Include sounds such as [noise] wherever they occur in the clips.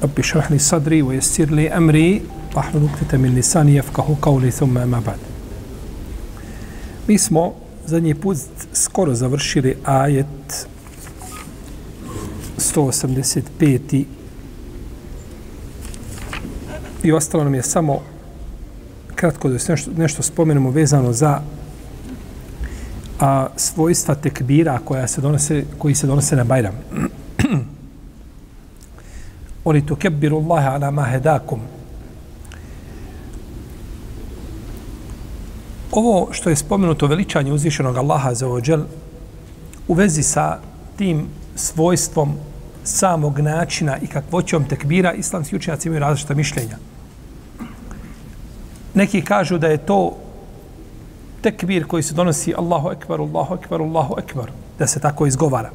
Rabbi šrah li sadri, wa jesir li emri, pahlu nuktite min lisani, jefkahu kao li thumme mabad. Mi smo zadnji put skoro završili ajet 185. I ostalo nam je samo kratko da nešto, nešto spomenemo vezano za a svojstva tekbira koja se donose, koji se donose na Bajram. Oni tu kebiru Allahe ala mahedakum. Ovo što je spomenuto veličanje uzvišenog Allaha za ođel u vezi sa tim svojstvom samog načina i kakvoćom tekbira, islamski učenjaci imaju različita mišljenja. Neki kažu da je to tekbir koji se donosi Allahu ekbar, Allahu ekbar, Allahu ekbar, da se tako izgovara.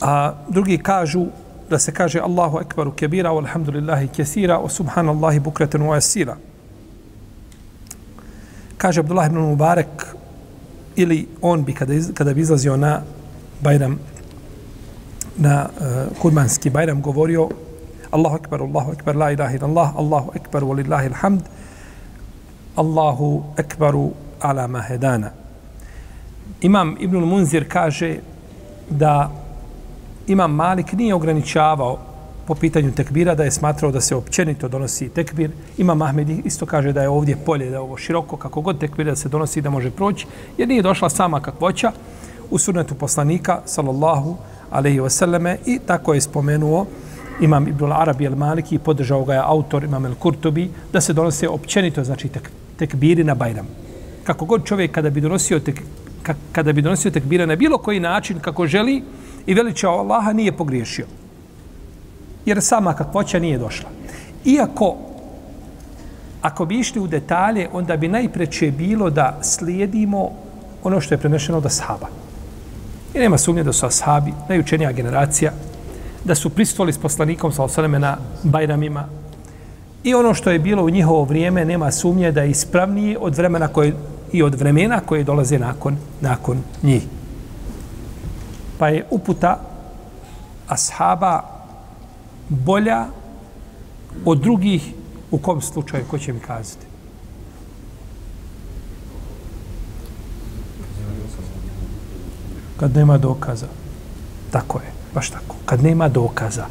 A drugi kažu da se kaže Allahu ekberu kebira, alhamdulillahi kesira, o subhanallahi bukreten u asira. Kaže Abdullah ibn Mubarak, ili on bi kada, iz, kada bi izlazio na Bajram, na eh, uh, kurmanski Bajram, govorio Allahu ekber, Allahu ekber, la ilaha illallah, Allahu ekber, walillahi alhamd, Allahu ekberu ala mahedana. Imam Ibn Munzir kaže da Imam Malik nije ograničavao po pitanju tekbira, da je smatrao da se općenito donosi tekbir. Imam Ahmed isto kaže da je ovdje polje, da je ovo široko, kako god tekbir da se donosi da može proći, jer nije došla sama kakvoća u sunnetu poslanika, sallallahu alaihi wasallame, i tako je spomenuo Imam Ibn Arabi al-Maliki, podržao ga je autor Imam al-Kurtubi, da se donose općenito, znači tek, tekbiri na Bajram. Kako god čovjek kada bi donosio tek, kada bi donosio tekbira na bilo koji način kako želi, i veličao Allaha nije pogriješio. Jer sama kakvoća nije došla. Iako, ako bi išli u detalje, onda bi najpreće bilo da slijedimo ono što je prenešeno od sahaba. I nema sumnje da su ashabi, najučenija generacija, da su pristvoli s poslanikom sa osaneme na Bajramima. I ono što je bilo u njihovo vrijeme, nema sumnje da je ispravnije od vremena koje, i od vremena koje dolaze nakon, nakon njih pa je uputa ashaba bolja od drugih u kom slučaju, ko će mi kazati? Kad nema dokaza. Tako je, baš tako. Kad nema dokaza.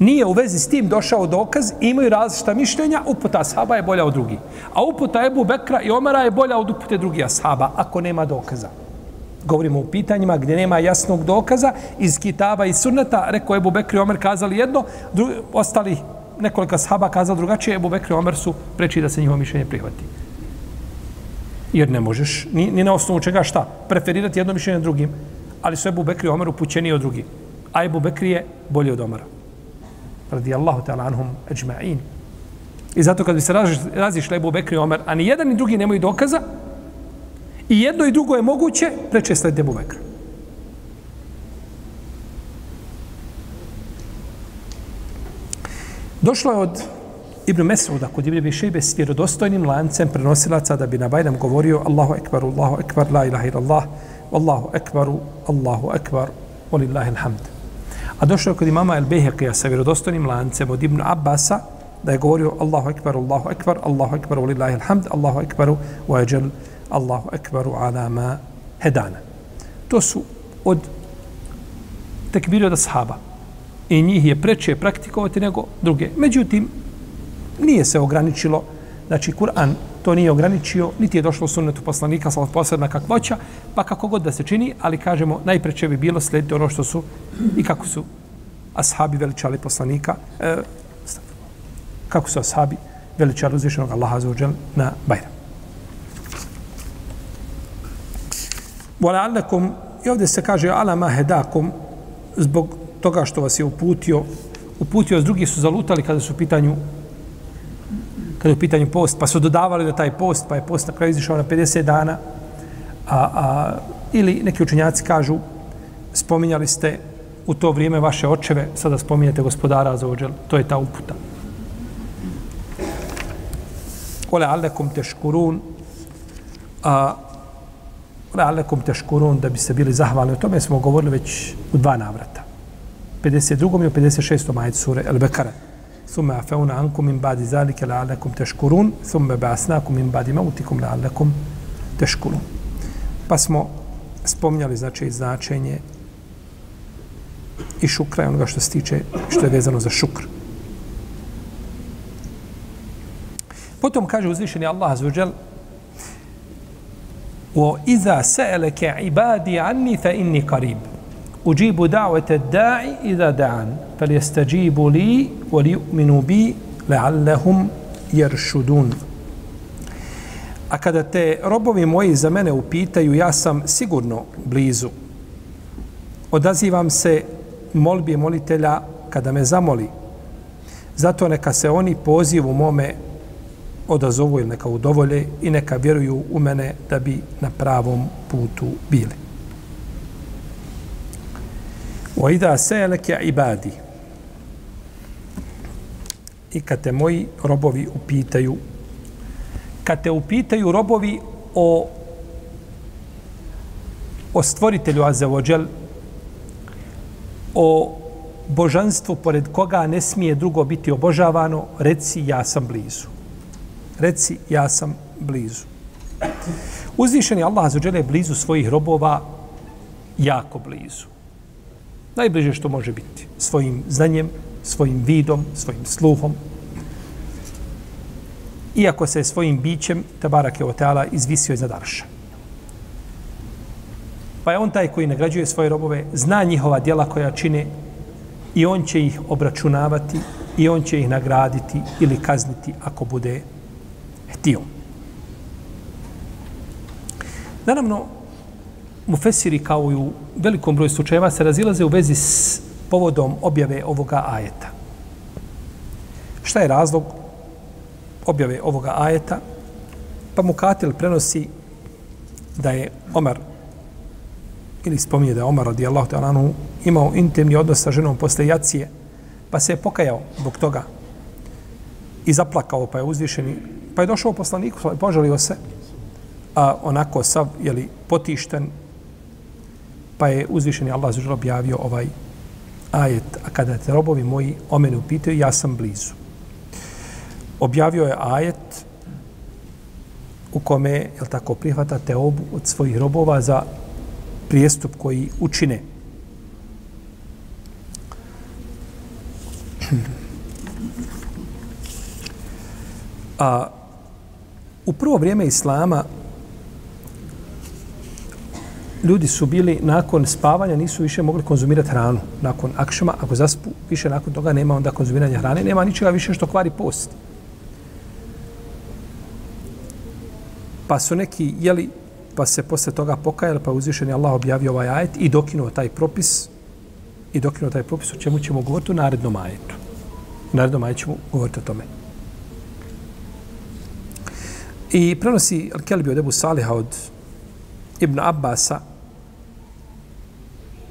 Nije u vezi s tim došao dokaz, imaju različita mišljenja, uputa ashaba je bolja od drugih. A uputa Ebu Bekra i Omara je bolja od upute drugih ashaba, ako nema dokaza govorimo o pitanjima gdje nema jasnog dokaza iz kitaba i sunneta, rekao Ebu Bekri Omer kazali jedno, dru, ostali nekoliko sahaba kazali drugačije, Ebu Bekri Omer su preči da se njihovo mišljenje prihvati. Jer ne možeš, ni, ni na osnovu čega šta, preferirati jedno mišljenje drugim, ali su Ebu Bekri Omer upućeni od drugih. A Ebu Bekri je bolji od Omara. Radi Allahu ta'ala anhum ajma'in. I zato kad bi se razišli Ebu Bekri Omer, a ni jedan ni drugi nemaju dokaza, I jedno i drugo je moguće, preče sledi Ebu Bekra. Došlo je od Ibn Mesuda kod Ibn Bišejbe s vjerodostojnim lancem prenosilaca da bi na Bajram govorio Allahu ekbar, Allahu ekbar, la ilaha illallah, Allahu ekbaru, Allahu ekbar, walillahi alhamd. A došlo je kod imama El Behekija sa vjerodostojnim lancem od Ibn Abbasa da je govorio Allahu ekbar, Allahu ekbar, Allahu ekbar, walillahi alhamd, Allahu ekbaru, wa ajal, Allahu ekbaru ala ma hedana. To su od tekbira da sahaba. I njih je preče praktikovati nego druge. Međutim, nije se ograničilo, znači Kur'an to nije ograničio, niti je došlo sunnetu poslanika, sa posebna kakvoća, pa kako god da se čini, ali kažemo, najpreče bi bilo slediti ono što su i kako su ashabi veličali poslanika, e, kako su ashabi veličali uzvišenog Allaha za na Bajram. Volalekum, i ovdje se kaže alama mahedakum, zbog toga što vas je uputio uputio, drugi su zalutali kada su u pitanju kada je u pitanju post, pa su dodavali da taj post, pa je post na kraju izišao na 50 dana, a, a, ili neki učenjaci kažu, spominjali ste u to vrijeme vaše očeve, sada spominjete gospodara za ođel, to je ta uputa. Ole alekum teškurun, a ole teškurun, da biste bili zahvalni. O tome smo govorili već u dva navrata. 52. i 56. majicu sure El Bekara. Thumme afeuna ankum min badi zalike la teškurun, thumme basnakum min badi mautikum la teškurun. Pa smo spomnjali znači značenje i šukra i onoga što se tiče, što je vezano za šukr. Potom kaže uzvišeni Allah azuđel o iza se'eleke ibadi anni fa inni karib uđibu da'vete da'i iza da'an. Fel li wa li u'minu bi le'allehum jeršudun a kada te robovi moji za mene upitaju ja sam sigurno blizu. Odazivam se molbi molitelja kada me zamoli. Zato neka se oni pozivu mome odazovu ili neka udovolje i neka vjeruju u mene da bi na pravom putu bili. O ida seleke ibadi i kad te moji robovi upitaju kad te upitaju robovi o o stvoritelju Azevođel o božanstvu pored koga ne smije drugo biti obožavano, reci ja sam blizu. Reci ja sam blizu. Uzvišeni Allah zađele blizu svojih robova jako blizu. Najbliže što može biti. Svojim znanjem, svojim vidom, svojim sluhom. Iako se svojim bićem, Tabarak je Oteala, izvisio iznad Arša. Pa je on taj koji nagrađuje svoje robove, zna njihova djela koja čine i on će ih obračunavati i on će ih nagraditi ili kazniti ako bude htio. Naravno, mufesiri kao i u velikom broju slučajeva se razilaze u vezi s povodom objave ovoga ajeta. Šta je razlog objave ovoga ajeta? Pa Mukatil prenosi da je Omar ili spominje da je Omar radijallahu ta'ala anhu imao intimni odnos sa ženom posle jacije, pa se je pokajao zbog toga i zaplakao, pa je uzvišeni, pa je došao poslaniku, požalio se, a onako sav, jeli, potišten, pa je uzvišeni Allah zažel objavio ovaj ajet, a kada te robovi moji o mene upitaju, ja sam blizu. Objavio je ajet u kome, jel tako, prihvata te obu od svojih robova za prijestup koji učine. A u prvo vrijeme Islama ljudi su bili nakon spavanja nisu više mogli konzumirati hranu. Nakon akšama, ako zaspu, više nakon toga nema onda konzumiranja hrane, nema ničega više što kvari post. Pa su neki jeli pa se posle toga pokajali, pa uzvišeni Allah objavio ovaj ajet i dokinuo taj propis i dokinuo taj propis o čemu ćemo govoriti u narednom ajetu. U narednom ajetu ćemo govoriti o tome. I prenosi Al-Kelbi od Ebu Saliha od Ibn Abbasa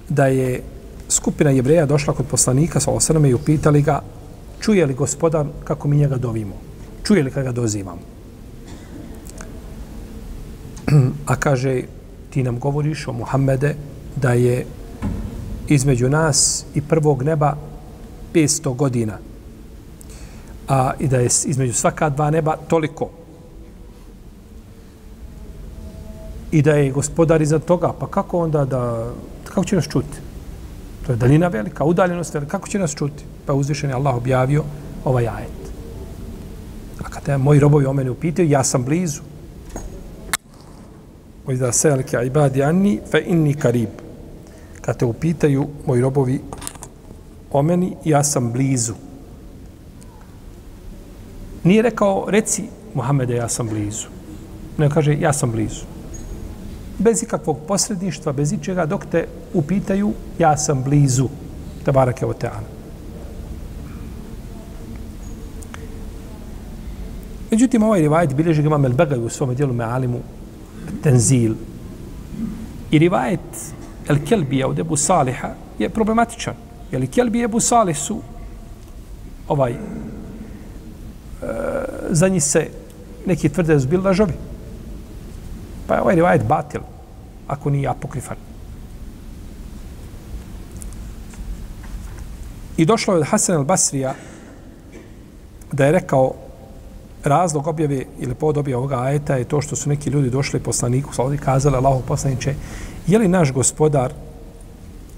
da je skupina jevreja došla kod poslanika sa osrame i upitali ga čuje li gospodar kako mi njega dovimo? Čuje li kada ga dozivamo? [clears throat] a kaže ti nam govoriš o Muhammede da je između nas i prvog neba 500 godina a i da je između svaka dva neba toliko i da je gospodar iza toga, pa kako onda da, kako će nas čuti? To je daljina velika, udaljenost velika, kako će nas čuti? Pa uzvišen je Allah objavio ovaj ajet. A kad je moji robovi o mene upitaju, ja sam blizu. Ojda se ibadi anni fe inni karib. Kad te upitaju moji robovi o meni, ja sam blizu. Nije rekao, reci Muhammede, ja sam blizu. Ne kaže, ja sam blizu bez ikakvog posredništva, bez ičega, dok te upitaju, ja sam blizu Tabarake Teana. Međutim, ovaj rivajet bilježi ga imam El Begaj u svome dijelu Mealimu, Tenzil. I rivajet El Kelbija od Ebu Saliha je problematičan. Jer Kelbi i Ebu Salih su ovaj, e, za njih se neki tvrde su bili lažovi. Pa je ovaj rivajet batil, ako nije apokrifan. I došlo je od Hasan al-Basrija da je rekao razlog objave ili povod objave ovoga ajeta je to što su neki ljudi došli poslaniku, slodi kazali Allahu poslaniče, je li naš gospodar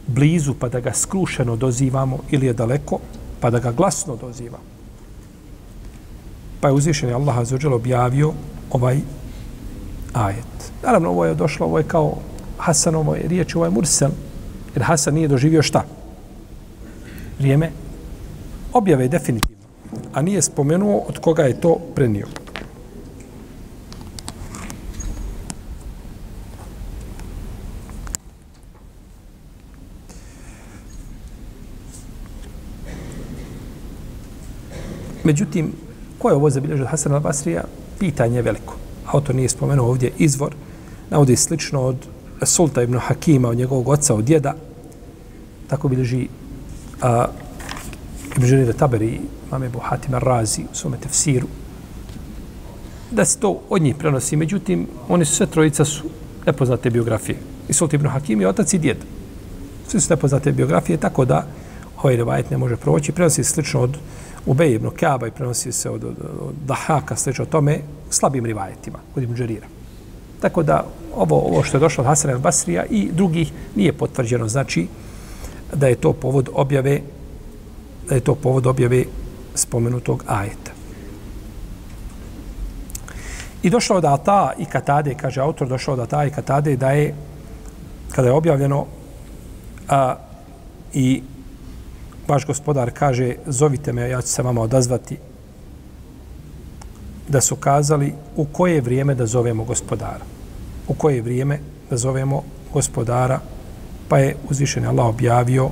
blizu pa da ga skrušeno dozivamo ili je daleko pa da ga glasno dozivamo? Pa je uzvišen Allah azuđel objavio ovaj ajet. Naravno, ovo je došlo, ovo je kao Hasanovo je riječ, ovo je Mursel, jer Hasan nije doživio šta? Vrijeme objave definitivno a nije spomenuo od koga je to prenio. Međutim, ko je ovo zabilježio od Hasan al-Basrija? Pitanje je veliko. Autor nije spomenuo ovdje izvor. Navodi slično od Sulta ibn Hakima, od njegovog oca, od djeda. Tako bilježi a, Ibn Žerira Taberi, mame Ebu Hatim Razi u svome tefsiru, da se to od njih prenosi. Međutim, oni su sve trojica su nepoznate biografije. I Sult ibn Hakim je otac i djed. Sve su nepoznate biografije, tako da ovaj revajet ne može proći. Prenosi slično od Ubej ibn Kaaba i prenosi se od, od, od Dahaka, slično o tome, slabim rivajetima od Ibn Žerira. Tako da ovo, ovo što je došlo od Hasan al-Basrija i drugih nije potvrđeno. Znači da je to povod objave da je to povod objave spomenutog ajeta. I došlo od Ata i Katade, kaže autor, došlo od Ata i Katade da je, kada je objavljeno, a, i vaš gospodar kaže, zovite me, ja ću se vama odazvati, da su kazali u koje vrijeme da zovemo gospodara. U koje vrijeme da zovemo gospodara, pa je uzvišen Allah objavio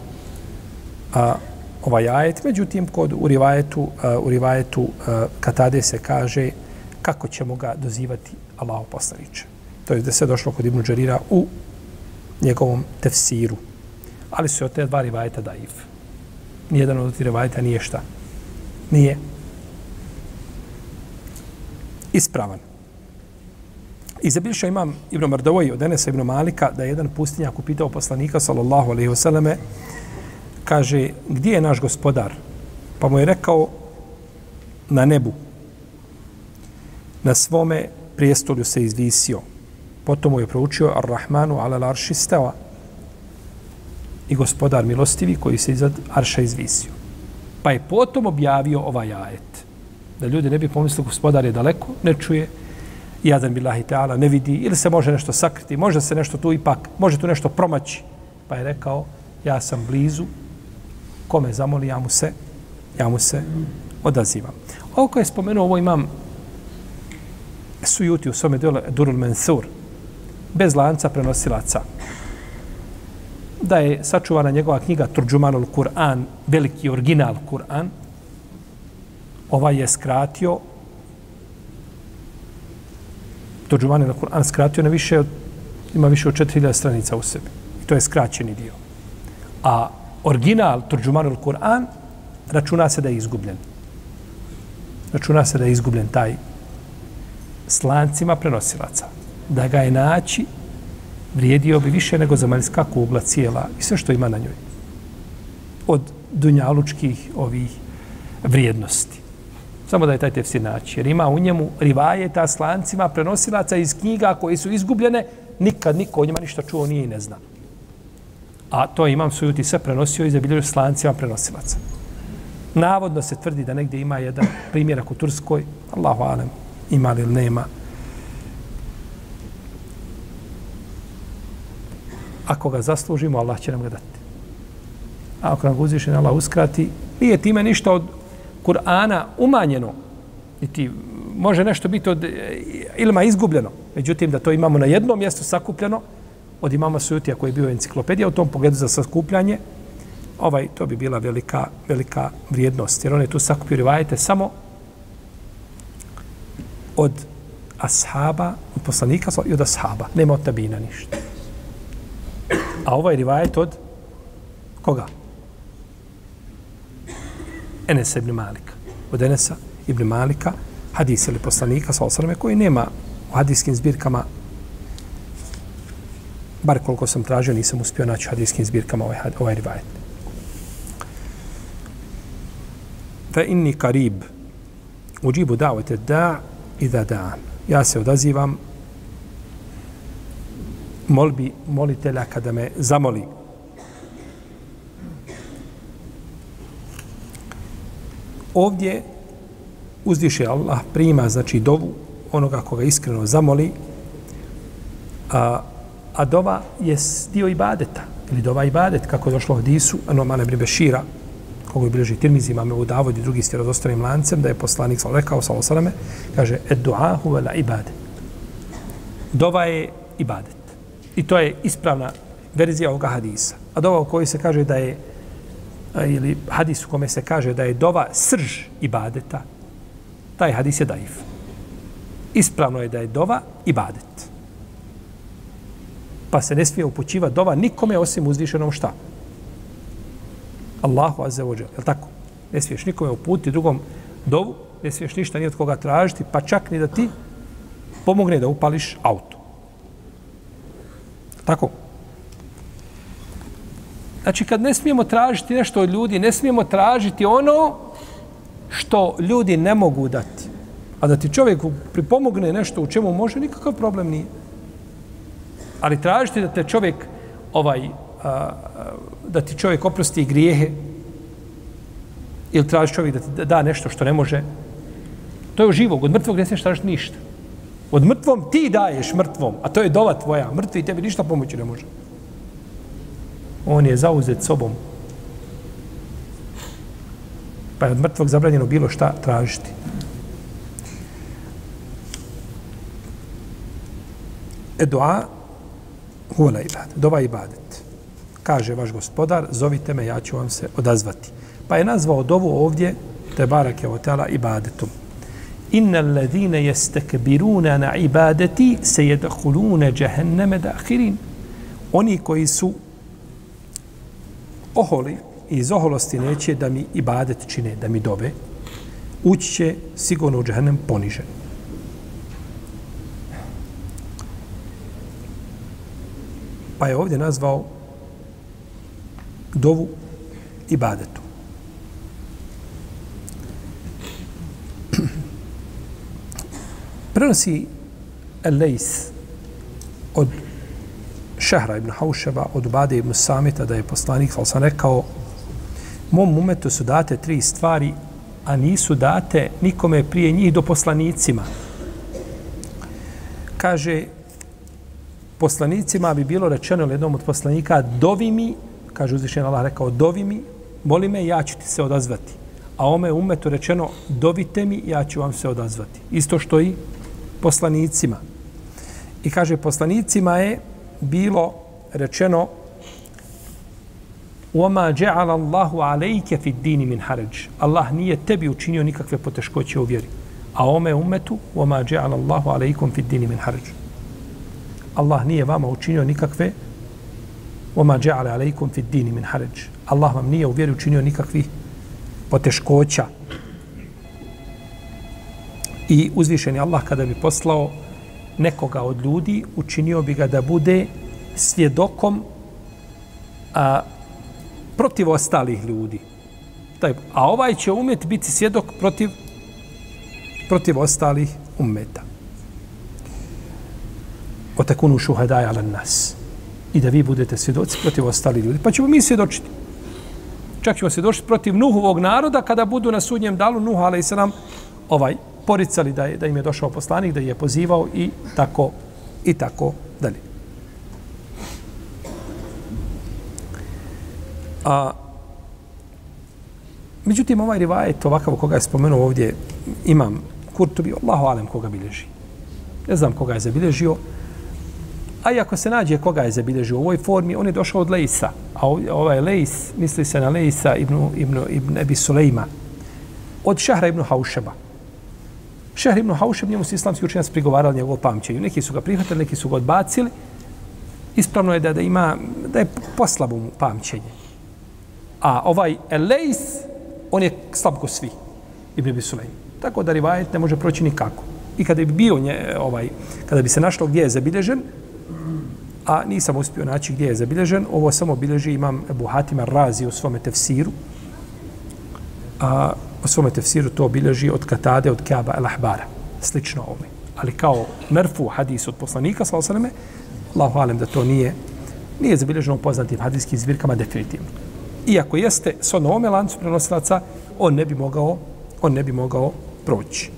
a, ovaj ajet, međutim, kod u rivajetu, a, u rivajetu a, Katade se kaže kako ćemo ga dozivati Allah poslaniče. To je da se došlo kod Ibnu Đarira u njegovom tefsiru. Ali su od te dva rivajeta daif. Nijedan od tih rivajeta nije šta. Nije ispravan. I zabilša imam Ibn Mardovoj od Enesa Ibn Malika da je jedan pustinjak upitao poslanika sallallahu alaihi wasallame kaže, gdje je naš gospodar? Pa mu je rekao, na nebu. Na svome prijestolju se izvisio. Potom mu je proučio Ar-Rahmanu ala l'arši stava. I gospodar milostivi koji se izad Arša izvisio. Pa je potom objavio ovaj ajet. Da ljudi ne bi pomislili gospodar je daleko, ne čuje, jadan bilahi ta'ala, ne vidi, ili se može nešto sakriti, može se nešto tu ipak, može tu nešto promaći. Pa je rekao, ja sam blizu, kome zamoli, ja mu se, ja mu se odazivam. Ovo koje je spomenuo, ovo imam sujuti u svome dole Durul Mensur, bez lanca prenosilaca. Da je sačuvana njegova knjiga Turđumanul Kur'an, veliki original Kur'an, ovaj je skratio Turđumanul Kur'an skratio na više od, ima više od 4000 stranica u sebi. I to je skraćeni dio. A original Turđumanul Kur'an računa se da je izgubljen. Računa se da je izgubljen taj slancima prenosilaca. Da ga je naći vrijedio bi više nego zemaljska kugla cijela i sve što ima na njoj. Od dunjalučkih ovih vrijednosti. Samo da je taj tefsir naći. Jer ima u njemu rivajeta slancima prenosilaca iz knjiga koji su izgubljene, nikad niko o njima ništa čuo nije i ne zna a to imam sujuti sve prenosio i zabilježio slancima prenosilaca. Navodno se tvrdi da negdje ima jedan primjerak u Turskoj, Allahu alem, ima li ili nema. Ako ga zaslužimo, Allah će nam ga dati. A ako nam ga uzviše, Allah uskrati, nije time ništa od Kur'ana umanjeno. Niti može nešto biti od e, ilma izgubljeno. Međutim, da to imamo na jednom mjestu sakupljeno, od imama Sujutija koji je bio enciklopedija u tom pogledu za sakupljanje, ovaj, to bi bila velika, velika vrijednost. Jer on je tu sakupio rivajete samo od ashaba, od poslanika i od ashaba. Nema od tabina ništa. A ovaj rivajet od koga? Enes ibn Malika. Od Enesa ibn Malika, hadis ili poslanika, sa osrame, koji nema u hadijskim zbirkama bar koliko sam tražio, nisam uspio naći u hadijskim zbirkama ovaj, ovaj rivajet. Fe inni karib uđibu davete da i da da'an. Ja se odazivam molbi molitelja kada me zamoli. Ovdje uzdiše Allah prima, znači dovu onoga koga iskreno zamoli, a, a dova je dio ibadeta, ili dova ibadet, kako je došlo u hadisu, ano mane bribe šira, kogu je bilježi tirmizi, imame u Davod i drugi s vjerozostanim lancem, da je poslanik sa rekao, sa osalame, kaže, ed duahu vela ibadet. Dova je ibadet. I to je ispravna verzija ovoga hadisa. A dova u kojoj se kaže da je, ili hadis u kome se kaže da je dova srž ibadeta, taj hadis je daif. Ispravno je da je dova ibadet. Pa se ne smije upućiva dova nikome osim uzvišenom šta? Allahu azza wa jalla. tako? Ne smiješ nikome uputiti drugom dovu, ne smiješ ništa ni od koga tražiti, pa čak ni da ti pomogne da upališ auto. Tako? Znači, kad ne smijemo tražiti nešto od ljudi, ne smijemo tražiti ono što ljudi ne mogu dati. A da ti čovjek pripomogne nešto u čemu može, nikakav problem nije. Ali tražiti da te čovjek ovaj a, da ti čovjek oprosti grijehe ili traži čovjek da ti da nešto što ne može, to je od živog. Od mrtvog ne smiješ tražiti ništa. Od mrtvom ti daješ mrtvom, a to je dova tvoja. Mrtvi tebi ništa pomoći ne može. On je zauzet sobom. Pa je od mrtvog zabranjeno bilo šta tražiti. E dua huvala ibadet. Dova ibadet kaže vaš gospodar, zovite me, ja ću vam se odazvati. Pa je nazvao dovu ovdje, te barak je otela ibadetom. Inna alladhina yastakbiruna na ibadati sayadkhuluna jahannama dakhirin. Oni koji su oholi i iz oholosti neće da mi ibadet čine, da mi dove, ući će sigurno u džahennem ponižen. Pa je ovdje nazvao dovu ibadetu. Prenosi Lejs od Šehra ibn Hauševa, od Bade ibn Samita, da je poslanik, ali sam rekao, mom umetu su date tri stvari, a nisu date nikome prije njih do poslanicima. Kaže, poslanicima bi bilo rečeno jednom od poslanika, dovi mi kaže uzvišen Allah, rekao, dovi mi, moli me, ja ću ti se odazvati. A ome umetu rečeno, dovite mi, ja ću vam se odazvati. Isto što i poslanicima. I kaže, poslanicima je bilo rečeno, وَمَا جَعَلَ اللَّهُ عَلَيْكَ فِي الدِّينِ مِنْ حَرَجِ Allah nije tebi učinio nikakve poteškoće u vjeri. A ome umetu, وَمَا جَعَلَ اللَّهُ عَلَيْكُمْ فِي الدِّينِ مِنْ حَرَجِ Allah nije vama učinio nikakve وما جعل عليكم في الدين من حرج الله vam nije u vjeri učinio nikakvih poteškoća i uzvišeni Allah kada bi poslao nekoga od ljudi učinio bi ga da bude svjedokom a, protiv ostalih ljudi Taj, a ovaj će umet biti svjedok protiv protiv ostalih umeta otakunu šuhadaj ala nas i da vi budete svjedoci protiv ostalih ljudi. Pa ćemo mi svjedočiti. Čak ćemo svjedočiti protiv Nuhovog naroda kada budu na sudnjem dalu Nuh, ali i se nam ovaj, poricali da, je, da im je došao poslanik, da je pozivao i tako i tako dalje. A, međutim, ovaj rivajet, ovakav koga je spomenuo ovdje, imam Kurtubi, Allahu alem koga bilježi. Ne znam koga je zabilježio, A i ako se nađe koga je zabilježio u ovoj formi, on je došao od Lejsa. A ovaj Lejs, misli se na Lejsa ibn, ibn, ibn Ebi Sulejma. Od Šahra ibn Haušeba. Šehr ibn Haušem, njemu su islamski učenjaci prigovarali njegovo pamćenju. Neki su ga prihvatili, neki su ga odbacili. Ispravno je da, da ima, da je poslabo mu pamćenje. A ovaj Elejs, on je slab ko svi. Ibn Abi Sulejm. Tako da rivajet ne može proći nikako. I kada bi bio nje, ovaj, kada bi se našlo gdje je zabilježen, a nisam uspio naći gdje je zabilježen, ovo samo bilježi imam Ebu Hatima Razi u svome tefsiru, a u svome tefsiru to obilježi od Katade, od Kaaba El Ahbara, slično ovome. Ali kao merfu hadis od poslanika, svala sveme, Allahu alem da to nije, nije zabilježeno u poznatim hadijskim zbirkama definitivno. Iako jeste s onome lancu prenosilaca, on ne bi mogao, on ne bi mogao proći.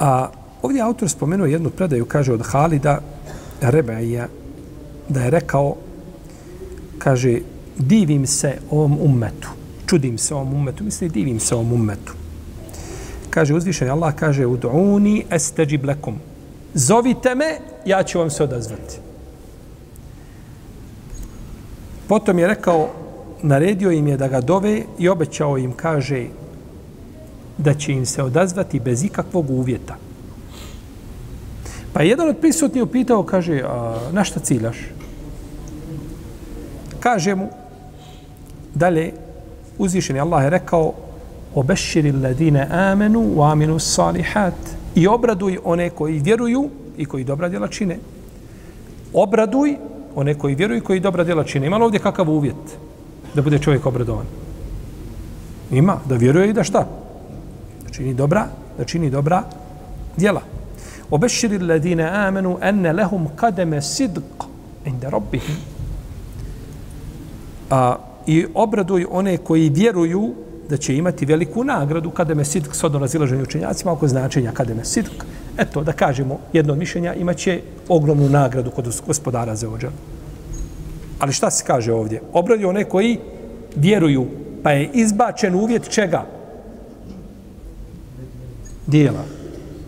A ovdje autor spomenuo jednu predaju, kaže od Halida Rebeja, da je rekao, kaže, divim se ovom ummetu, čudim se ovom ummetu, misli, divim se ovom ummetu. Kaže, uzvišen Allah kaže, ud'uni esteđib lekum. Zovite me, ja ću vam se odazvati. Potom je rekao, naredio im je da ga dove i obećao im, kaže, da će im se odazvati bez ikakvog uvjeta. Pa jedan od prisutnih upitao, kaže, a, na šta ciljaš? Kaže mu, dalje, uzvišeni Allah je rekao, obeširi ladine amenu u aminu salihat i obraduj one koji vjeruju i koji dobra djela čine. Obraduj one koji vjeruju i koji dobra djela čine. Ima li ovdje kakav uvjet da bude čovjek obradovan? Ima, da vjeruje i da šta? Da čini dobra, da čini dobra djela. Obeširi ladine amenu enne lehum kademe sidq inda rabbihim. A, I obraduj one koji vjeruju da će imati veliku nagradu kada me sidk s odno razilaženju učenjacima oko značenja kada me sidk. Eto, da kažemo, jedno od mišljenja imaće ogromnu nagradu kod gospodara za ođan. Ali šta se kaže ovdje? Obradio one koji vjeruju, pa je izbačen uvjet čega? Dijela.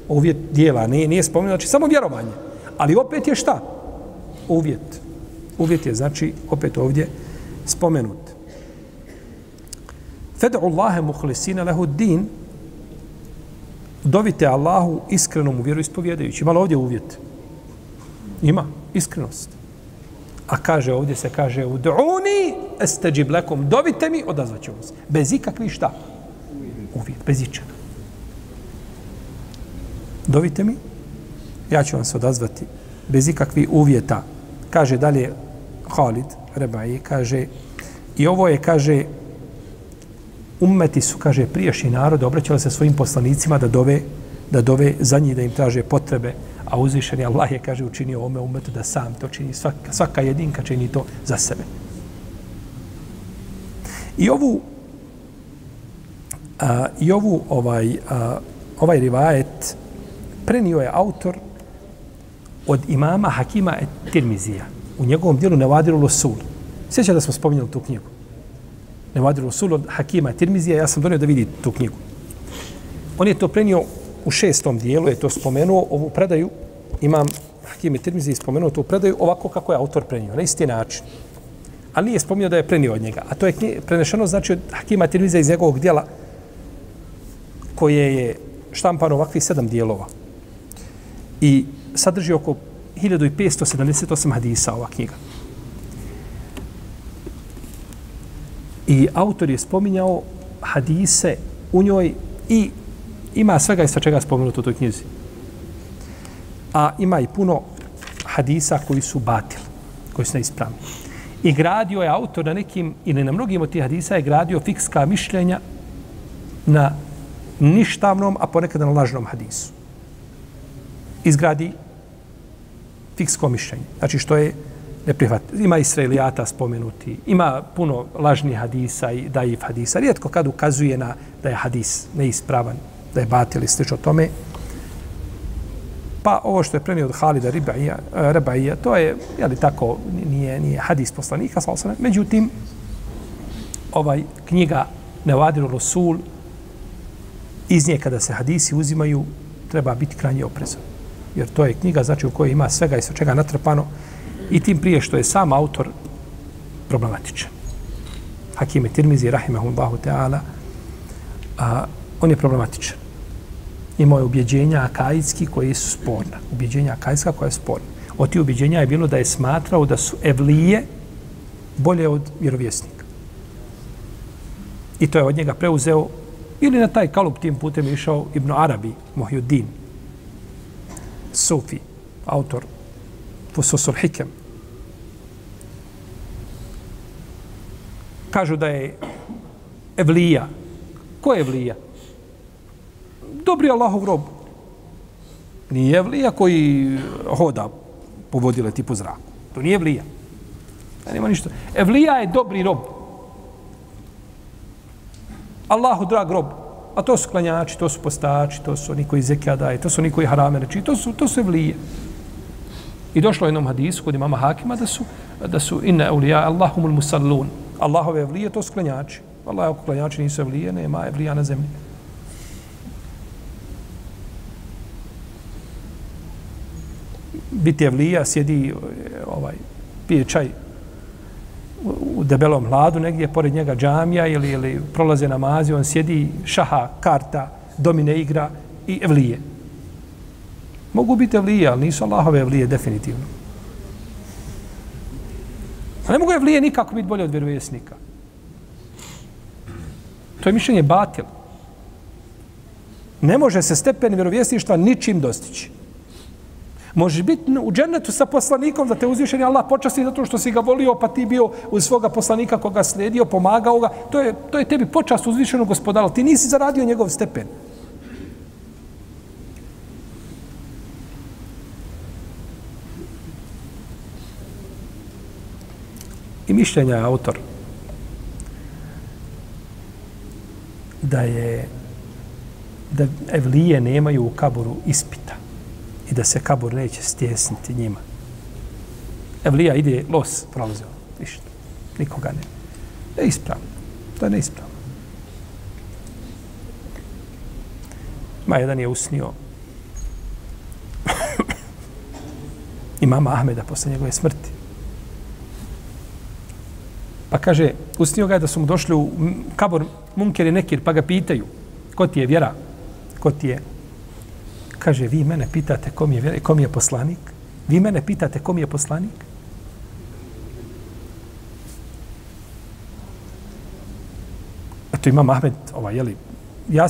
Uvjet dijela, nije, nije spomenuo, znači samo vjerovanje. Ali opet je šta? Uvjet. Uvjet je, znači, opet ovdje spomenut. Fedu Allahe muhlisina lehu din. Dovite Allahu iskrenom u vjeru ispovjedajući. Ima ovdje uvjet? Ima. Iskrenost. A kaže ovdje se kaže ud'uni esteđib lekom. Dovite mi, odazvat ćemo se. Bez ikakvih šta? Uvjet. Bez ičega. Dovite mi, ja ću vam se odazvati bez ikakvih uvjeta. Kaže dalje Khalid Rebaji, kaže i ovo je, kaže, ummeti su, kaže, prijašnji narod, obraćali se svojim poslanicima da dove, da dove za njih, da im traže potrebe, a uzvišeni Allah je, kaže, učinio ome ummetu da sam to čini, svaka, svaka jedinka čini to za sebe. I ovu, a, i ovu, ovaj, a, ovaj rivajet prenio je autor od imama Hakima et Tirmizija u njegovom dijelu Nevadiru Losul. Sjeća da smo spominjali tu knjigu. Nevadiru Rasul od Hakima Tirmizija, ja sam donio da vidi tu knjigu. On je to prenio u šestom dijelu, je to spomenuo, ovu predaju, imam Hakim i Tirmizija spomenuo tu predaju ovako kako je autor prenio, na isti način. Ali nije spomenuo da je prenio od njega. A to je prenešeno znači od Hakima Tirmizija iz njegovog dijela koje je štampano ovakvih sedam dijelova. I sadrži oko 1578 hadisa ova knjiga. I autor je spominjao hadise u njoj i ima svega i sa čega spomenuto u toj knjizi. A ima i puno hadisa koji su batil, koji su neispravni. I gradio je autor na nekim, ili na mnogim od tih hadisa je gradio fikska mišljenja na ništavnom, a ponekad na lažnom hadisu. Izgradi fiksko mišljenje. Znači što je neprihvat. Ima Israelijata spomenuti, ima puno lažnih hadisa i daif hadisa. Rijetko kad ukazuje na da je hadis neispravan, da je batil i slično tome. Pa ovo što je prenio od Halida Ribaija, Ribaija to je, jeli tako, nije, nije hadis poslanika, sal Međutim, ovaj knjiga Nevadiru Rasul, iz nje kada se hadisi uzimaju, treba biti krajnje oprezan. Jer to je knjiga, znači u kojoj ima svega i sve čega natrpano, I tim prije što je sam autor problematičan. Hakim Tirmizi, rahimahullahu ta'ala, a, on je problematičan. Imao je ubjeđenja akaidski koji su sporna. Ubjeđenja akaidska koja je sporna. Od tih ubjeđenja je bilo da je smatrao da su evlije bolje od vjerovjesnika. I to je od njega preuzeo ili na taj kalup tim putem išao Ibn Arabi, Mohjuddin, Sufi, autor Fususul Hikem. Kažu da je Evlija. Ko je Evlija? Dobri Allahov rob. Nije Evlija koji hoda po vodile tipu zraku. To nije Evlija. Da nema ništa. Evlija je dobri rob. Allahu drag rob. A to su klanjači, to su postači, to su oni koji zekija daje, to su oni koji harame reči, to su, to su Evlije. I došlo je jednom hadisu kod imama Hakima da su, da su inna evlija Allahumul musallun. Allahove evlije, to su klanjači. Allah, ako klanjači nisu evlije, nema evlija na zemlji. Biti evlija, sjedi, ovaj, pije čaj u debelom hladu, negdje pored njega džamija ili, ili prolaze namazi, on sjedi, šaha, karta, domine igra i evlije. Mogu biti evlije, ali nisu Allahove evlije, definitivno. A ne mogu evlije nikako biti bolje od vjerovjesnika. To je mišljenje batil. Ne može se stepen vjerovjesništva ničim dostići. Možeš biti u džennetu sa poslanikom da te uzvišeni Allah počasti zato što si ga volio, pa ti bio uz svoga poslanika koga sledio, pomagao ga. To je, to je tebi počast uzvišenog gospodara. Ti nisi zaradio njegov stepen. I mišljenja je autor da je da evlije nemaju u kaboru ispita i da se kabur neće stjesniti njima. Evlija ide los, prolazi on, ništa. Nikoga ne. Ne ispravno. To je neispravno. Ma jedan je usnio [coughs] i mama Ahmeda posle njegove smrti. Pa kaže, usnio ga je da su mu došli u kabor munker i nekir, pa ga pitaju, ko ti je vjera, ko ti je kaže, vi mene pitate kom je, kom je poslanik? Vi mene pitate kom je poslanik? Eto ima Mahmed, ovaj, jeli, ja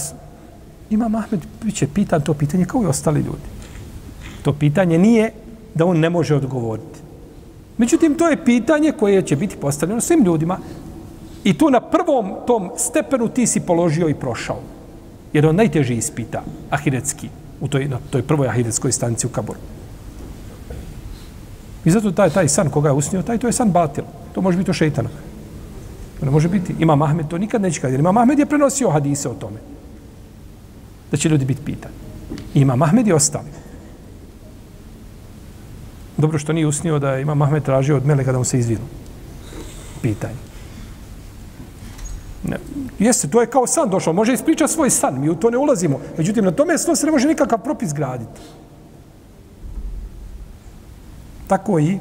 ima Mahmed, bit će pitan to pitanje kao i ostali ljudi. To pitanje nije da on ne može odgovoriti. Međutim, to je pitanje koje će biti postavljeno svim ljudima i tu na prvom tom stepenu ti si položio i prošao. Jer on najteži ispita, ahiretski u toj, na toj prvoj ahiretskoj stanici u Kaboru. I zato taj, taj san koga je usnio, taj to je san batil. To može biti o šeitana. To ne može biti. Ima Mahmed, to nikad neće kada. Ima Mahmed je prenosio hadise o tome. Da će ljudi biti pitani. Ima Mahmed i ostali. Dobro što nije usnio da ima Mahmed tražio od Meleka da mu se izvinu. Pitanje. Ne. Jeste, to je kao san došao. Može ispričati svoj san. Mi u to ne ulazimo. Međutim, na tome se ne može nikakav propis graditi. Tako i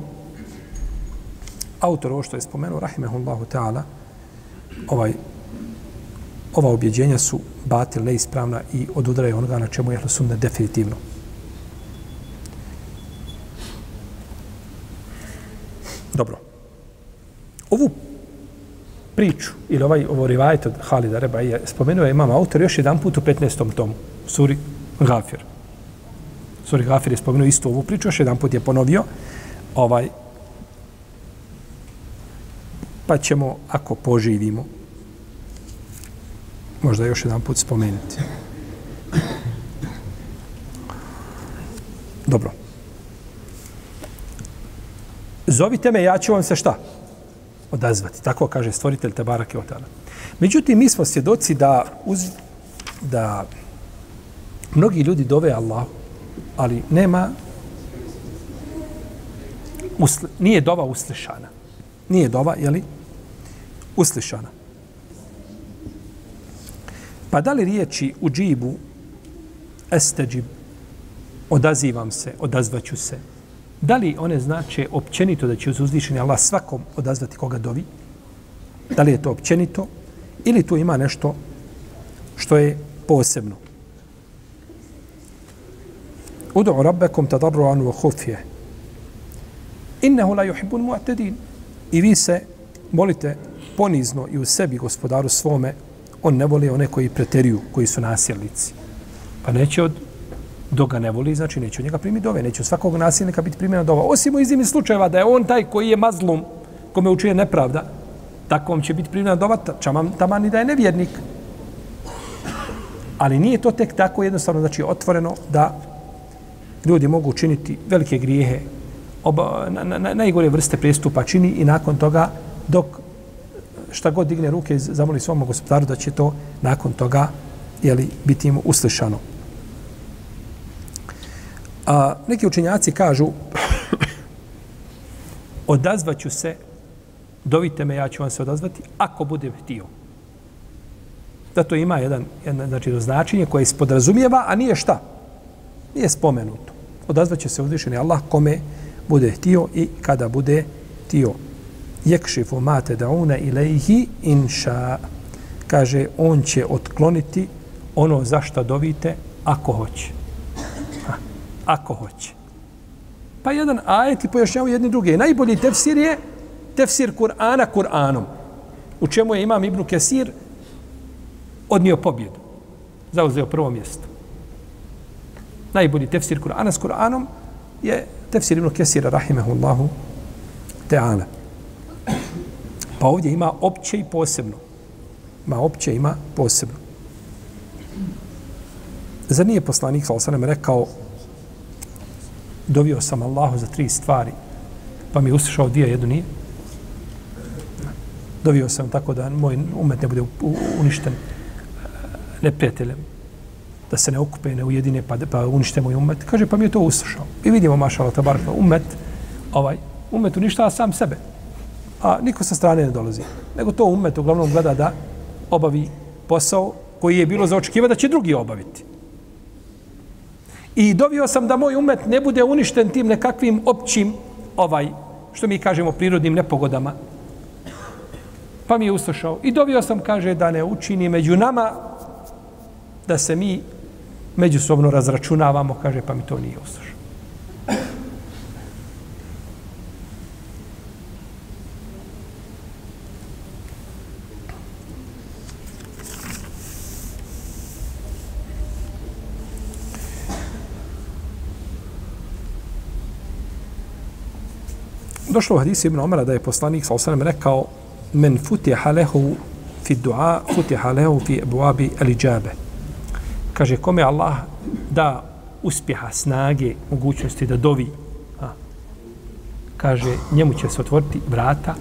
autor ovo što je spomenuo, Rahimehullahu ta'ala, ovaj, ova objeđenja su batil, neispravna i odudraju onoga na čemu je sunne definitivno. Dobro. Ovu priču, ili ovaj, ovo rivajet od Halida Reba, je spomenuo je imam autor još jedan put u 15. tomu, Suri Gafir. Suri Gafir je spomenuo istu ovu priču, još jedan put je ponovio. Ovaj, pa ćemo, ako poživimo, možda još jedan put spomenuti. Dobro. Zovite me, ja ću vam se šta? Odazvati. Tako kaže stvoritelj Tabarak Otala. Međutim, mi smo svjedoci da, uz, da mnogi ljudi dove Allah, ali nema usli, nije dova uslišana. Nije dova, je li? Uslišana. Pa da li riječi u džibu esteđib, odazivam se, odazvaću se, Da li one znače općenito da će uz uzvišenje Allah svakom odazvati koga dovi? Da li je to općenito? Ili tu ima nešto što je posebno? Udu rabbekom tadarruan wa hufje. Innehu la yuhibbun mu'tadin. I vi se molite ponizno i u sebi gospodaru svome, on ne voli one koji preteriju, koji su nasilnici. Pa neće od dok ga ne voli, znači neće od njega primiti dove, neće od svakog nasilnika biti primjena dova. Osim u iznimnim slučajeva da je on taj koji je mazlum, kome učuje nepravda, takvom će biti primjena dova, čamam taman i da je nevjernik. Ali nije to tek tako jednostavno, znači otvoreno da ljudi mogu učiniti velike grijehe, oba, na, na, na, najgore vrste prestupa čini i nakon toga dok šta god digne ruke zamoli svom gospodaru da će to nakon toga jeli, biti im uslišano. A neki učenjaci kažu odazvaću se dovite me, ja ću vam se odazvati ako budem htio. Da to ima jedan, jedan znači, značenje koje se podrazumijeva, a nije šta? Nije spomenuto. Odazvaće se uzvišeni Allah kome bude htio i kada bude htio. Jekšifu mate dauna ilaihi inša. Kaže, on će otkloniti ono zašto dovite ako hoće ako hoće. Pa jedan ajet i pojašnjavaju jedni druge. Najbolji tefsir je tefsir Kur'ana Kur'anom. U čemu je imam Ibnu Kesir odnio pobjedu. Zauzeo prvo mjesto. Najbolji tefsir Kur'ana s Kur'anom je tefsir Ibnu Kesira, rahimahullahu ta'ala. Pa ovdje ima opće i posebno. Ima opće, ima posebno. Zar nije poslanik, sa osanem, rekao dovio sam Allahu za tri stvari, pa mi uslišao dvije, jednu nije. Dovio sam tako da moj umet ne bude uništen neprijateljem, da se ne okupe, ne ujedine, pa, pa unište moj umet. Kaže, pa mi je to uslišao. I vidimo, mašala, tabar, umet, ovaj, umet uništava sam sebe. A niko sa strane ne dolazi. Nego to umet uglavnom gleda da obavi posao koji je bilo za očekiva da će drugi obaviti. I dovio sam da moj umet ne bude uništen tim nekakvim općim, ovaj, što mi kažemo, prirodnim nepogodama. Pa mi je uslušao. I dovio sam, kaže, da ne učini među nama da se mi međusobno razračunavamo, kaže, pa mi to nije uslušao. Došlo u hadisu Ibn Omara da je poslanik sa osanem rekao men futiha lehu fi dua, futiha lehu fi buabi eliđabe. Kaže, kome Allah da uspjeha, snage, mogućnosti da dovi, a, kaže, njemu će se otvoriti vrata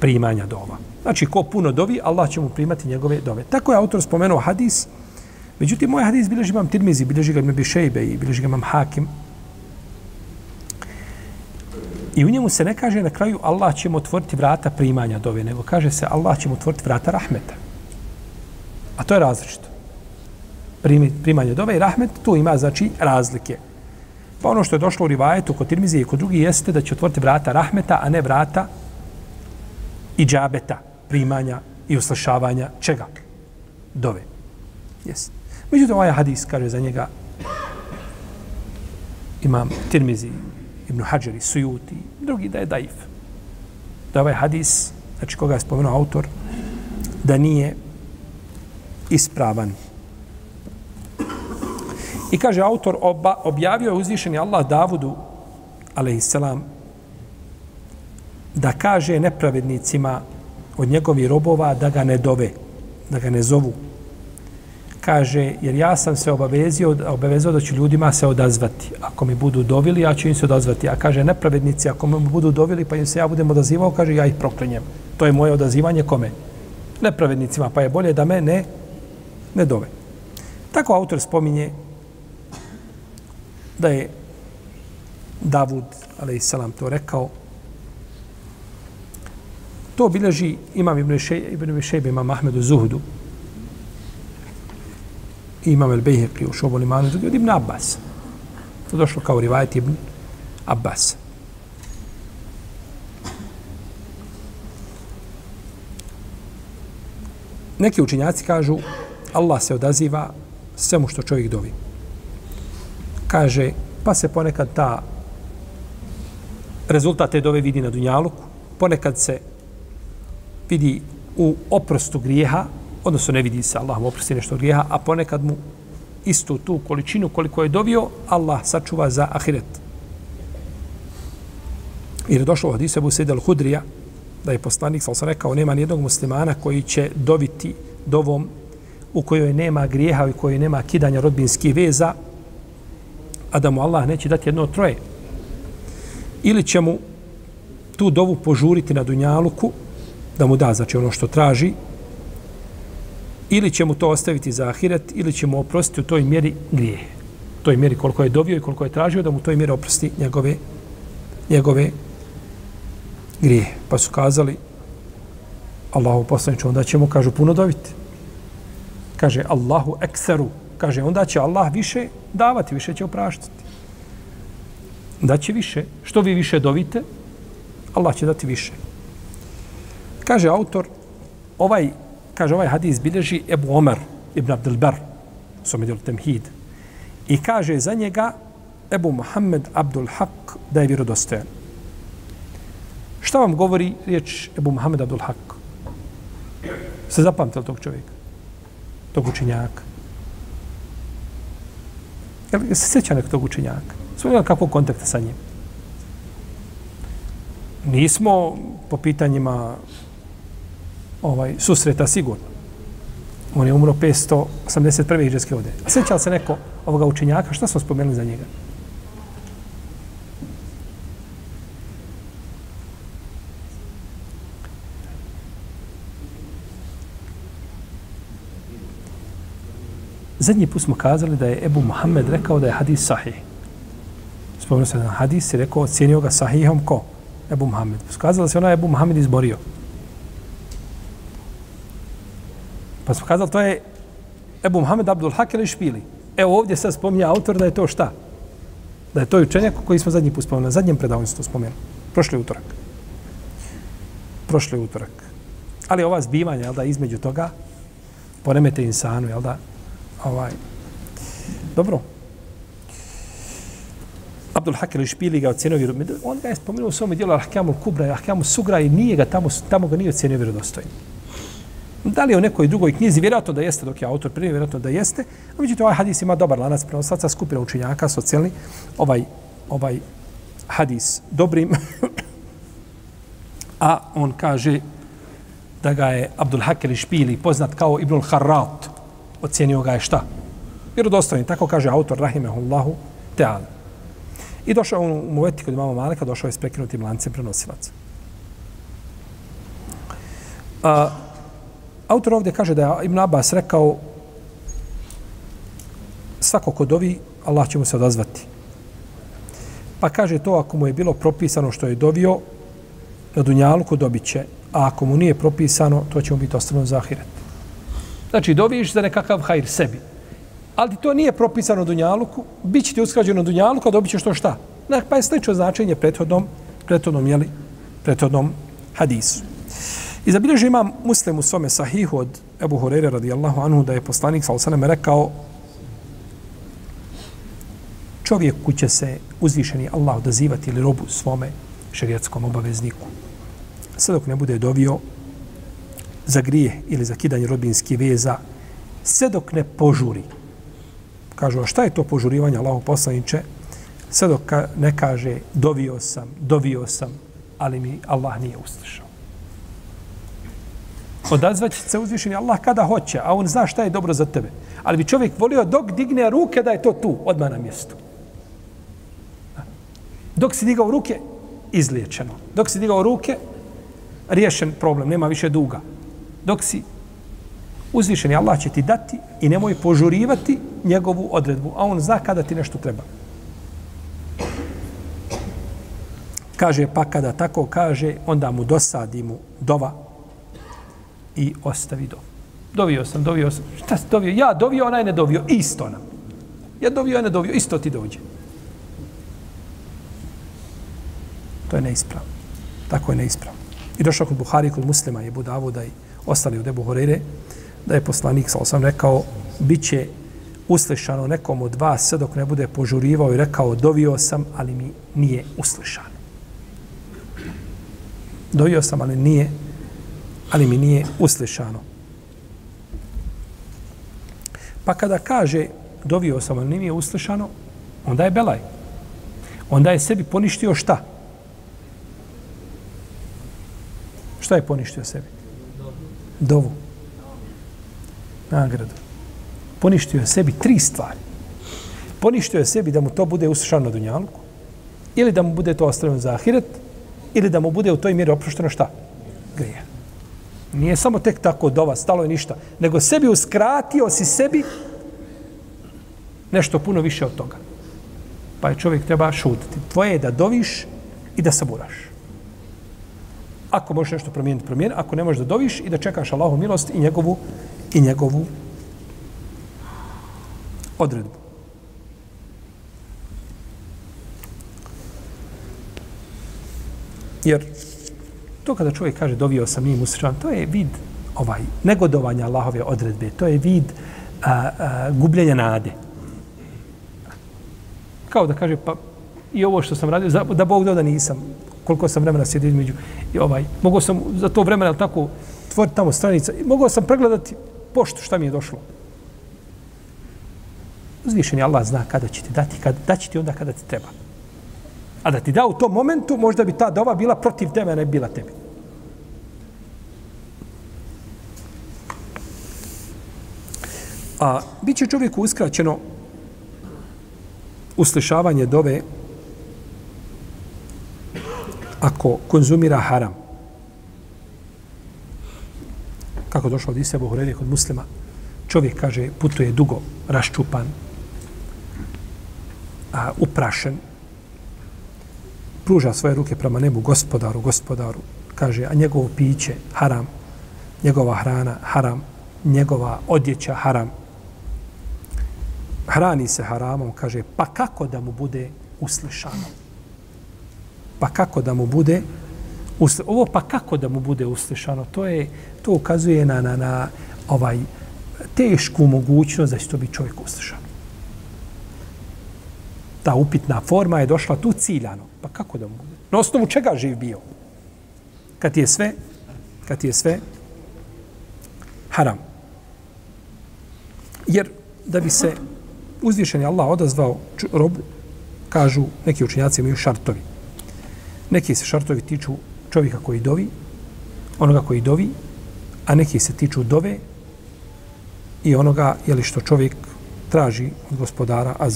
primanja dova. Znači, ko puno dovi, Allah će mu primati njegove dove. Tako je autor spomenuo hadis, međutim, moj hadis bilježi imam Tirmizi, bilježi ga imam Bišejbe i bilježi ga imam Hakim, I u njemu se ne kaže na kraju Allah će mu otvoriti vrata primanja dove, nego kaže se Allah će mu otvoriti vrata rahmeta. A to je različito. Primi, primanje dove i rahmet, tu ima znači razlike. Pa ono što je došlo u rivajetu kod Tirmizije i kod drugi jeste da će otvoriti vrata rahmeta, a ne vrata i džabeta primanja i uslišavanja čega? Dove. Yes. Međutim, ovaj hadis kaže za njega imam Tirmizi Ibn Hajar i Sujuti, drugi da je daif. Da ovaj hadis, znači koga je spomenuo autor, da nije ispravan. I kaže autor, oba, objavio je uzvišeni Allah Davudu, alaihissalam, da kaže nepravednicima od njegovih robova da ga ne dove, da ga ne zovu, kaže, jer ja sam se obavezio, obavezao da ću ljudima se odazvati. Ako mi budu dovili, ja ću im se odazvati. A kaže, nepravednici, ako mi budu dovili, pa im se ja budem odazivao, kaže, ja ih proklenjem. To je moje odazivanje kome? Nepravednicima, pa je bolje da me ne, ne dove. Tako autor spominje da je Davud, ali salam to rekao, to obilježi imam Ibn Šejbe, imam Ahmedu Zuhudu, imam el Bejheqi u Šobu Limanu, drugi od Ibn Abbas. To došlo kao rivajet Ibn Abbas. Neki učinjaci kažu Allah se odaziva svemu što čovjek dovi. Kaže, pa se ponekad ta rezultat te dove vidi na Dunjaluku, ponekad se vidi u oprostu grijeha, odnosno ne vidi se Allah mu oprosti nešto grijeha, a ponekad mu istu tu količinu koliko je dovio, Allah sačuva za ahiret. Jer je došlo u hadisu Ebu hudrija da je poslanik, sam rekao, nema nijednog muslimana koji će doviti dovom u kojoj nema grijeha i u kojoj nema kidanja rodbinskih veza, a da mu Allah neće dati jedno troje. Ili će mu tu dovu požuriti na Dunjaluku, da mu da, znači ono što traži, ili će mu to ostaviti za ahiret, ili će mu oprostiti u toj mjeri grije. U toj mjeri koliko je dovio i koliko je tražio, da mu u toj mjeri oprosti njegove, njegove grije. Pa su kazali, Allahu poslaniče, onda ćemo, kažu, puno dobiti. Kaže, Allahu ekseru. Kaže, onda će Allah više davati, više će opraštati. Da će više. Što vi više dovite, Allah će dati više. Kaže autor, ovaj, kaže, ovaj hadis bilježi Ebu Omer ibn Abdelbar, Bar, je temhid. I kaže za njega Ebu Muhammed Abdul Haq da je vjerodostojan. Šta vam govori riječ Ebu Muhammed Abdul Haq? Se zapamtili tog čovjeka? Tog učenjaka? Jel se sjeća nek tog učinjaka? Svojega kakvog kontakta sa njim? Nismo po pitanjima ovaj susreta sigurno. On je umro 581. iđeske ode. A sjeća se neko ovoga učenjaka? Šta smo spomenuli za njega? Zadnji put smo kazali da je Ebu Muhammed rekao da je hadis sahih. Spomenuo se da hadis je rekao, cijenio ga sahihom ko? Ebu Muhammed. Skazala se ona Ebu Muhammed izborio. Pa smo kazali, to je Ebu Muhammed Abdul Hak ili Špili. Evo ovdje sad spominja autor da je to šta? Da je to učenjak koji smo zadnji put spomenuli. Na zadnjem predavanju smo to spomenuli. Prošli utorak. Prošli utorak. Ali ova zbivanja, jel da, između toga, poremete insanu, jel da, ovaj, dobro, Abdul Hakir ili Špili ga ocjenio vjerodostojnim. On ga je spomenuo u svom dijelu Ahkamu Kubra, Ahkamu Sugra i nije ga tamo, tamo ga nije ocjenio vjerodostojnim. Da li je u nekoj drugoj knjizi, vjerojatno da jeste, dok je autor prije, vjerojatno da jeste, a međutim ovaj hadis ima dobar lanac prenoslaca, skupina učinjaka, socijalni, ovaj, ovaj hadis dobrim, [laughs] a on kaže da ga je Abdul Hakir Špili, poznat kao Ibnul Harrat, ocjenio ga je šta? Vjerodostojni, tako kaže autor Rahimehullahu Teala. I došao u Muveti kod imama Malika, došao je s prekinutim lancem prenosilaca. A, autor ovdje kaže da je Ibn Abbas rekao svako ko dovi, Allah će mu se odazvati. Pa kaže to ako mu je bilo propisano što je dovio, na Dunjaluku dobit će, a ako mu nije propisano, to će mu biti ostavljeno za ahiret. Znači, doviš za nekakav hajr sebi ali to nije propisano Dunjaluku, bit će ti uskrađeno Dunjaluku, a dobit ćeš to šta? Pa je slično značenje prethodnom, prethodnom, jeli, prethodnom hadisu. I zabilježi imam muslim u svome sahihu od Ebu Hurere radijallahu anhu da je poslanik sa osaname rekao čovjeku će se uzvišeni Allah odazivati ili robu svome šerijetskom obavezniku. Sve dok ne bude dovio za grije ili za kidanje rodbinskih veza, sve dok ne požuri, Kažu, a šta je to požurivanje Allahu poslaniče? Sve dok ne kaže, dovio sam, dovio sam, ali mi Allah nije uslišao. Odazvaće se uzvišeni Allah kada hoće, a on zna šta je dobro za tebe. Ali bi čovjek volio dok digne ruke da je to tu, odmah na mjestu. Dok si digao ruke, izliječeno. Dok si digao ruke, riješen problem, nema više duga. Dok si uzvišeni Allah će ti dati i nemoj požurivati njegovu odredbu, a on zna kada ti nešto treba. Kaže, pa kada tako kaže, onda mu dosadi mu dova i ostavi do. Dovio sam, dovio sam. Šta si dovio? Ja dovio, onaj ne dovio. Isto nam. Ja dovio, ja ne dovio. Isto ti dođe. To je neispravno. Tako je neispravno. I došao kod Buhari, kod muslima je Budavuda i ostali od Ebu Horeire, da je poslanik, sa sam rekao, bit će uslišano nekom od vas sve dok ne bude požurivao i rekao dovio sam, ali mi nije uslišano. Dovio sam, ali nije, ali mi nije uslišano. Pa kada kaže dovio sam, ali nije uslišano, onda je belaj. Onda je sebi poništio šta? Šta je poništio sebi? Dovu. Nagradu. Poništio je sebi tri stvari. Poništio je sebi da mu to bude uslišano na dunjalku, ili da mu bude to ostavljeno za ahiret, ili da mu bude u toj mjeri oprošteno šta? Grije. Nije samo tek tako dova, stalo je ništa, nego sebi uskratio si sebi nešto puno više od toga. Pa je čovjek treba šutiti. Tvoje je da doviš i da saburaš. Ako možeš nešto promijeniti, promijeni. Ako ne možeš da doviš i da čekaš Allahu milost i njegovu i njegovu odredbu. Jer to kada čovjek kaže dovio sam nije musliman, to je vid ovaj negodovanja Allahove odredbe, to je vid a, a, gubljenja nade. Kao da kaže, pa i ovo što sam radio, da Bog dao da nisam, koliko sam vremena sjedio između, i ovaj, mogao sam za to vremena tako tvoriti tamo stranica, i mogao sam pregledati poštu šta mi je došlo. Uzvišen je Allah zna kada će ti dati, kada, da će ti onda kada ti treba. A da ti da u tom momentu, možda bi ta dova bila protiv tebe, ne bila tebi. A bit će čovjeku uskraćeno uslišavanje dove ako konzumira haram. Kako došlo od Isebe Hurere kod muslima, čovjek kaže putuje dugo, raščupan, a, uprašen, pruža svoje ruke prema nebu, gospodaru, gospodaru, kaže, a njegovo piće, haram, njegova hrana, haram, njegova odjeća, haram, hrani se haramom, kaže, pa kako da mu bude uslišano? Pa kako da mu bude uslišano? Ovo pa kako da mu bude uslišano? To je, to ukazuje na, na, na ovaj tešku mogućnost da će to biti čovjek uslišan ta upitna forma je došla tu ciljano. Pa kako da mu bude? Na osnovu čega živ bio? Kad je sve, kad je sve haram. Jer da bi se uzvišeni Allah odazvao robu, kažu neki učenjaci imaju šartovi. Neki se šartovi tiču čovjeka koji dovi, onoga koji dovi, a neki se tiču dove i onoga je li što čovjek traži od gospodara a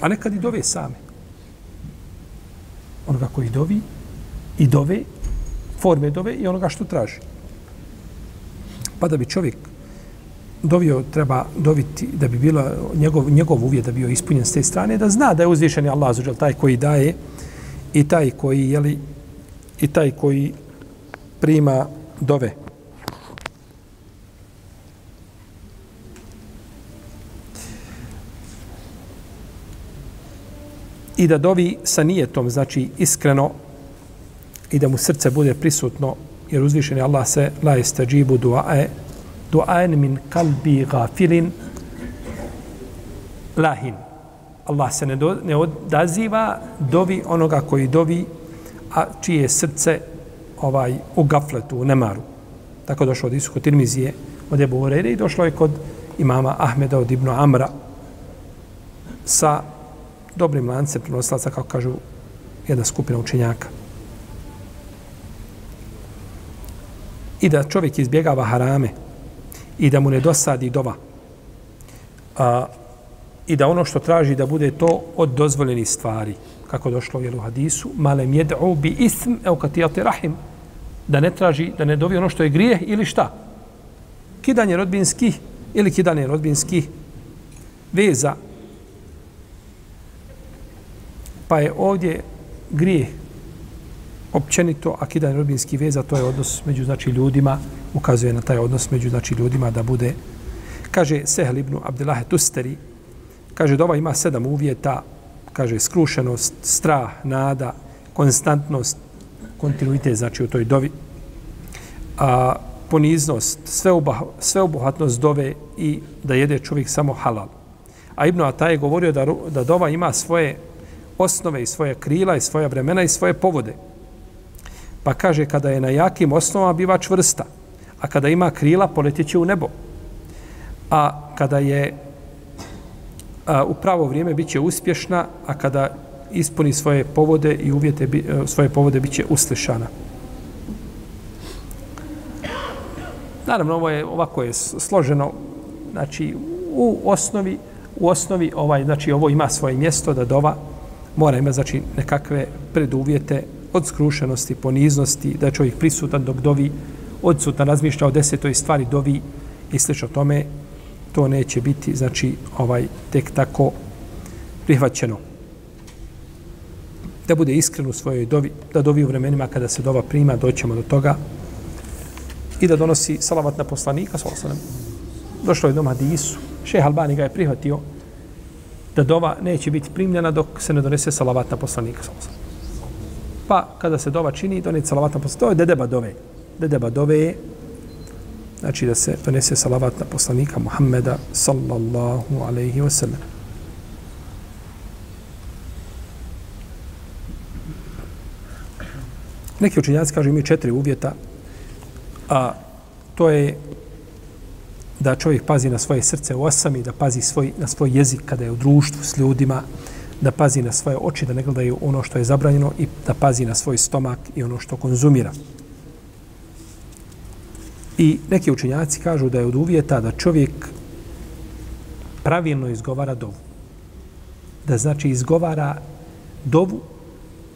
A nekad i dove same. Onoga koji dovi i dove, forme dove i onoga što traži. Pa da bi čovjek dovio, treba doviti, da bi bila njegov, njegov uvjet da bio ispunjen s te strane, da zna da je uzvišeni Allah zađel, taj koji daje i taj koji, jeli, i taj koji prima dove. I da dovi sa nijetom, znači iskreno i da mu srce bude prisutno, jer uzvišen je Allah se la jeste duae, duaen min kalbi gafilin lahin. Allah se ne, do, ne odaziva dovi onoga koji dovi, a čije srce ovaj u gafletu, u nemaru. Tako došlo od Isuhu Tirmizije, od Ebu Urere i došlo je kod imama Ahmeda od Ibnu Amra sa dobrim lance prenosilaca, kako kažu jedna skupina učenjaka. I da čovjek izbjegava harame i da mu ne dosadi dova. A, I da ono što traži da bude to od dozvoljenih stvari, kako došlo u hadisu, malem jed'u bi ism eukatijati rahim, da ne traži, da ne dovi ono što je grijeh ili šta? Kidanje rodbinskih ili kidanje rodbinskih veza Pa je ovdje grijeh općenito, akida kidanje rodbinskih veza, to je odnos među znači, ljudima, ukazuje na taj odnos među znači, ljudima da bude Kaže Sehl ibn Abdullah Tusteri, kaže ova ima sedam uvjeta, kaže skrušenost, strah, nada, konstantnost, kontinuitet znači u toj dovi, a poniznost, sveobuhatnost dove i da jede čovjek samo halal. A Ibn Ataj je govorio da, da dova ima svoje osnove i svoje krila i svoja vremena i svoje povode. Pa kaže, kada je na jakim osnovama biva čvrsta, a kada ima krila, poletiće u nebo. A kada je a, u pravo vrijeme bit će uspješna, a kada ispuni svoje povode i uvjete bi, e, svoje povode bit će uslišana. Naravno, ovo je, ovako je složeno, znači, u osnovi, u osnovi, ovaj, znači, ovo ima svoje mjesto da dova mora imati, znači, nekakve preduvjete od skrušenosti, poniznosti, da je čovjek prisutan dok dovi, odsutan razmišlja o desetoj stvari dovi i slično tome, to neće biti, znači, ovaj, tek tako prihvaćeno. Da bude iskren u svojoj dovi, da dovi u vremenima kada se dova prima, doćemo do toga, i da donosi salavat na poslanika, salavat Došlo je do Madisu, šeha Albani ga je prihvatio da dova neće biti primljena dok se ne donese salavat na poslanika, Pa, kada se dova čini, doneti salavat na poslanika, to je dedeba dove. Dedeba dove je, znači da se donese salavat na poslanika Muhammeda, sallallahu alaihi wa sallam. Neki učinjaci kažu imaju četiri uvjeta a to je da čovjek pazi na svoje srce u i da pazi svoj, na svoj jezik kada je u društvu s ljudima, da pazi na svoje oči, da ne gledaju ono što je zabranjeno i da pazi na svoj stomak i ono što konzumira. I neki učenjaci kažu da je od uvjeta da čovjek pravilno izgovara dovu. Da znači izgovara dovu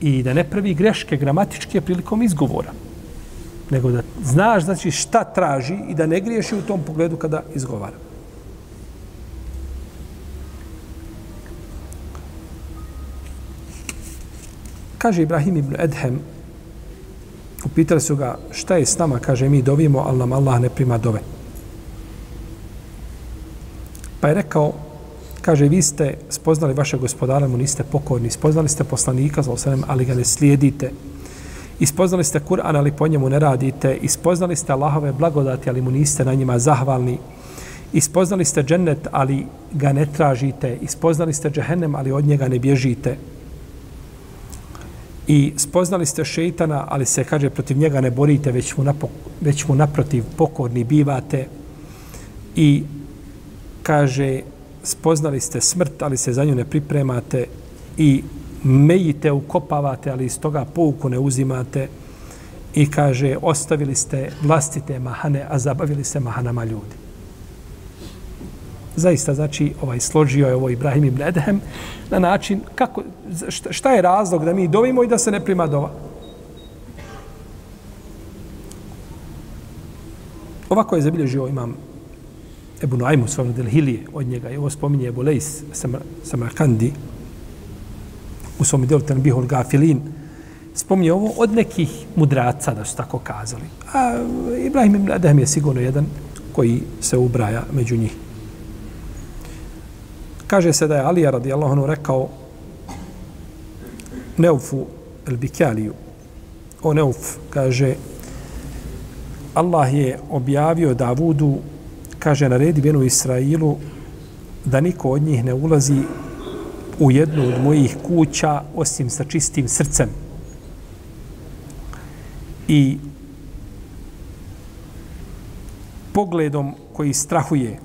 i da ne pravi greške gramatičke prilikom izgovora nego da znaš znači šta traži i da ne griješi u tom pogledu kada izgovara. Kaže Ibrahim ibn Edhem, upitali su ga šta je s nama, kaže mi dovimo, ali nam Allah ne prima dove. Pa je rekao, kaže, vi ste spoznali vaše gospodara, mu niste pokorni, spoznali ste poslanika, ali ga ne slijedite, Ispoznali ste Kur'an, ali po njemu ne radite. Ispoznali ste Allahove blagodati, ali mu niste na njima zahvalni. Ispoznali ste džennet, ali ga ne tražite. Ispoznali ste džehennem, ali od njega ne bježite. I spoznali ste šeitana, ali se, kaže, protiv njega ne borite, već mu, napok, već mu naprotiv pokorni bivate. I kaže, spoznali ste smrt, ali se za nju ne pripremate. I mejite, ukopavate, ali iz toga pouku ne uzimate i kaže, ostavili ste vlastite mahane, a zabavili se mahanama ljudi. Zaista, znači, ovaj složio je ovo Ibrahim ibn Edhem na način, kako, šta, je razlog da mi dovimo i da se ne prima dova? Ovako je zabilježio imam Ebu Nuaymu, svojom del Hilije, od njega, i ovo spominje Ebu Lejs Samarkandi, u svom delu Tanbihul Gafilin, spominje ovo od nekih mudraca, da su tako kazali. A Ibrahim ibn Adem je sigurno jedan koji se ubraja među njih. Kaže se da je Alija radijallahu anhu rekao Neufu el Bikaliju. O Neuf, kaže, Allah je objavio Davudu, kaže, naredi Benu Israilu da niko od njih ne ulazi u jednu od mojih kuća osim sa čistim srcem. I pogledom koji strahuje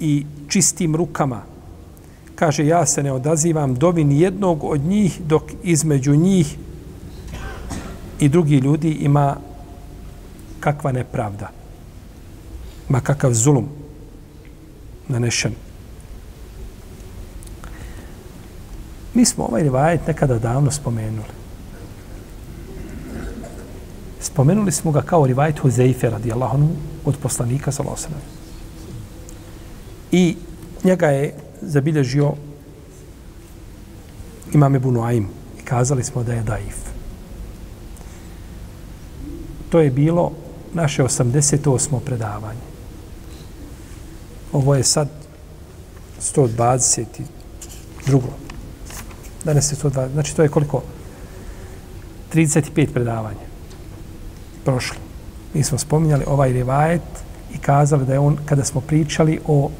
i čistim rukama, kaže ja se ne odazivam dovi ni jednog od njih dok između njih i drugi ljudi ima kakva nepravda. Ma kakav zulum nanešen. Mi smo ovaj rivajet nekada davno spomenuli. Spomenuli smo ga kao rivajet Huzeife radijallahu anhu od poslanika sallallahu I njega je zabilježio imam Ebu Nuaim i kazali smo da je daif. To je bilo naše 88. predavanje. Ovo je sad 120 drugo. Danas je 120. Znači to je koliko? 35 predavanja. Prošlo. Mi smo spominjali ovaj rivajet i kazali da je on, kada smo pričali o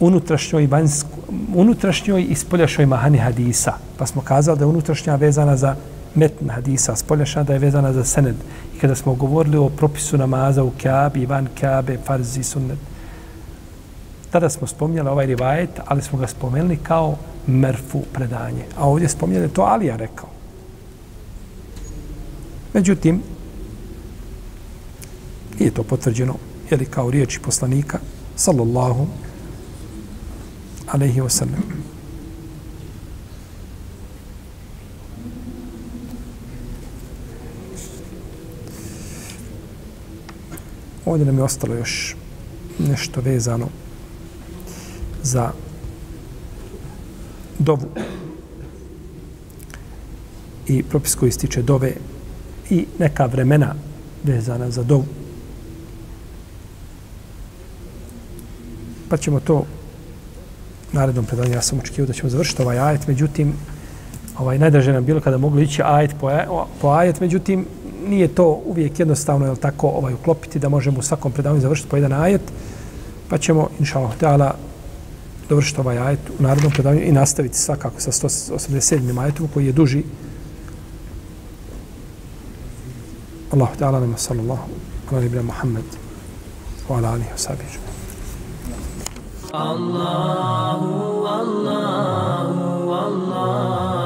unutrašnjoj, vanjsko, unutrašnjoj i spoljašnjoj mahani hadisa, pa smo kazali da je unutrašnja vezana za metn hadisa, spoljašnja da je vezana za sened. I kada smo govorili o propisu namaza u Kaabi, van Kaabe, farzi, sunnet, tada smo spominjali ovaj rivajet, ali smo ga spomenuli kao merfu predanje. A ovdje spominjali to Alija rekao. Međutim, nije to potvrđeno, je li kao riječi poslanika, sallallahu alaihi wasallam. Ovdje nam je ostalo još nešto vezano za dovu i propis koji stiče dove i neka vremena vezana za dovu. Pa ćemo to narednom predanju, ja sam očekio da ćemo završiti ovaj ajet, međutim, ovaj, najdraže nam bilo kada mogli ići ajet po, po ajet, međutim, nije to uvijek jednostavno, jel tako, ovaj, uklopiti da možemo u svakom predanju završiti po jedan ajet, pa ćemo, inša Allah, dovršiti ovaj ajet u narodnom predavanju i nastaviti svakako sa 187. ajetom koji je duži. Allahu ta'ala nama sallallahu ala nabina Muhammad wa ala alihi wa sahbihi. Allahu, Allahu, Allahu.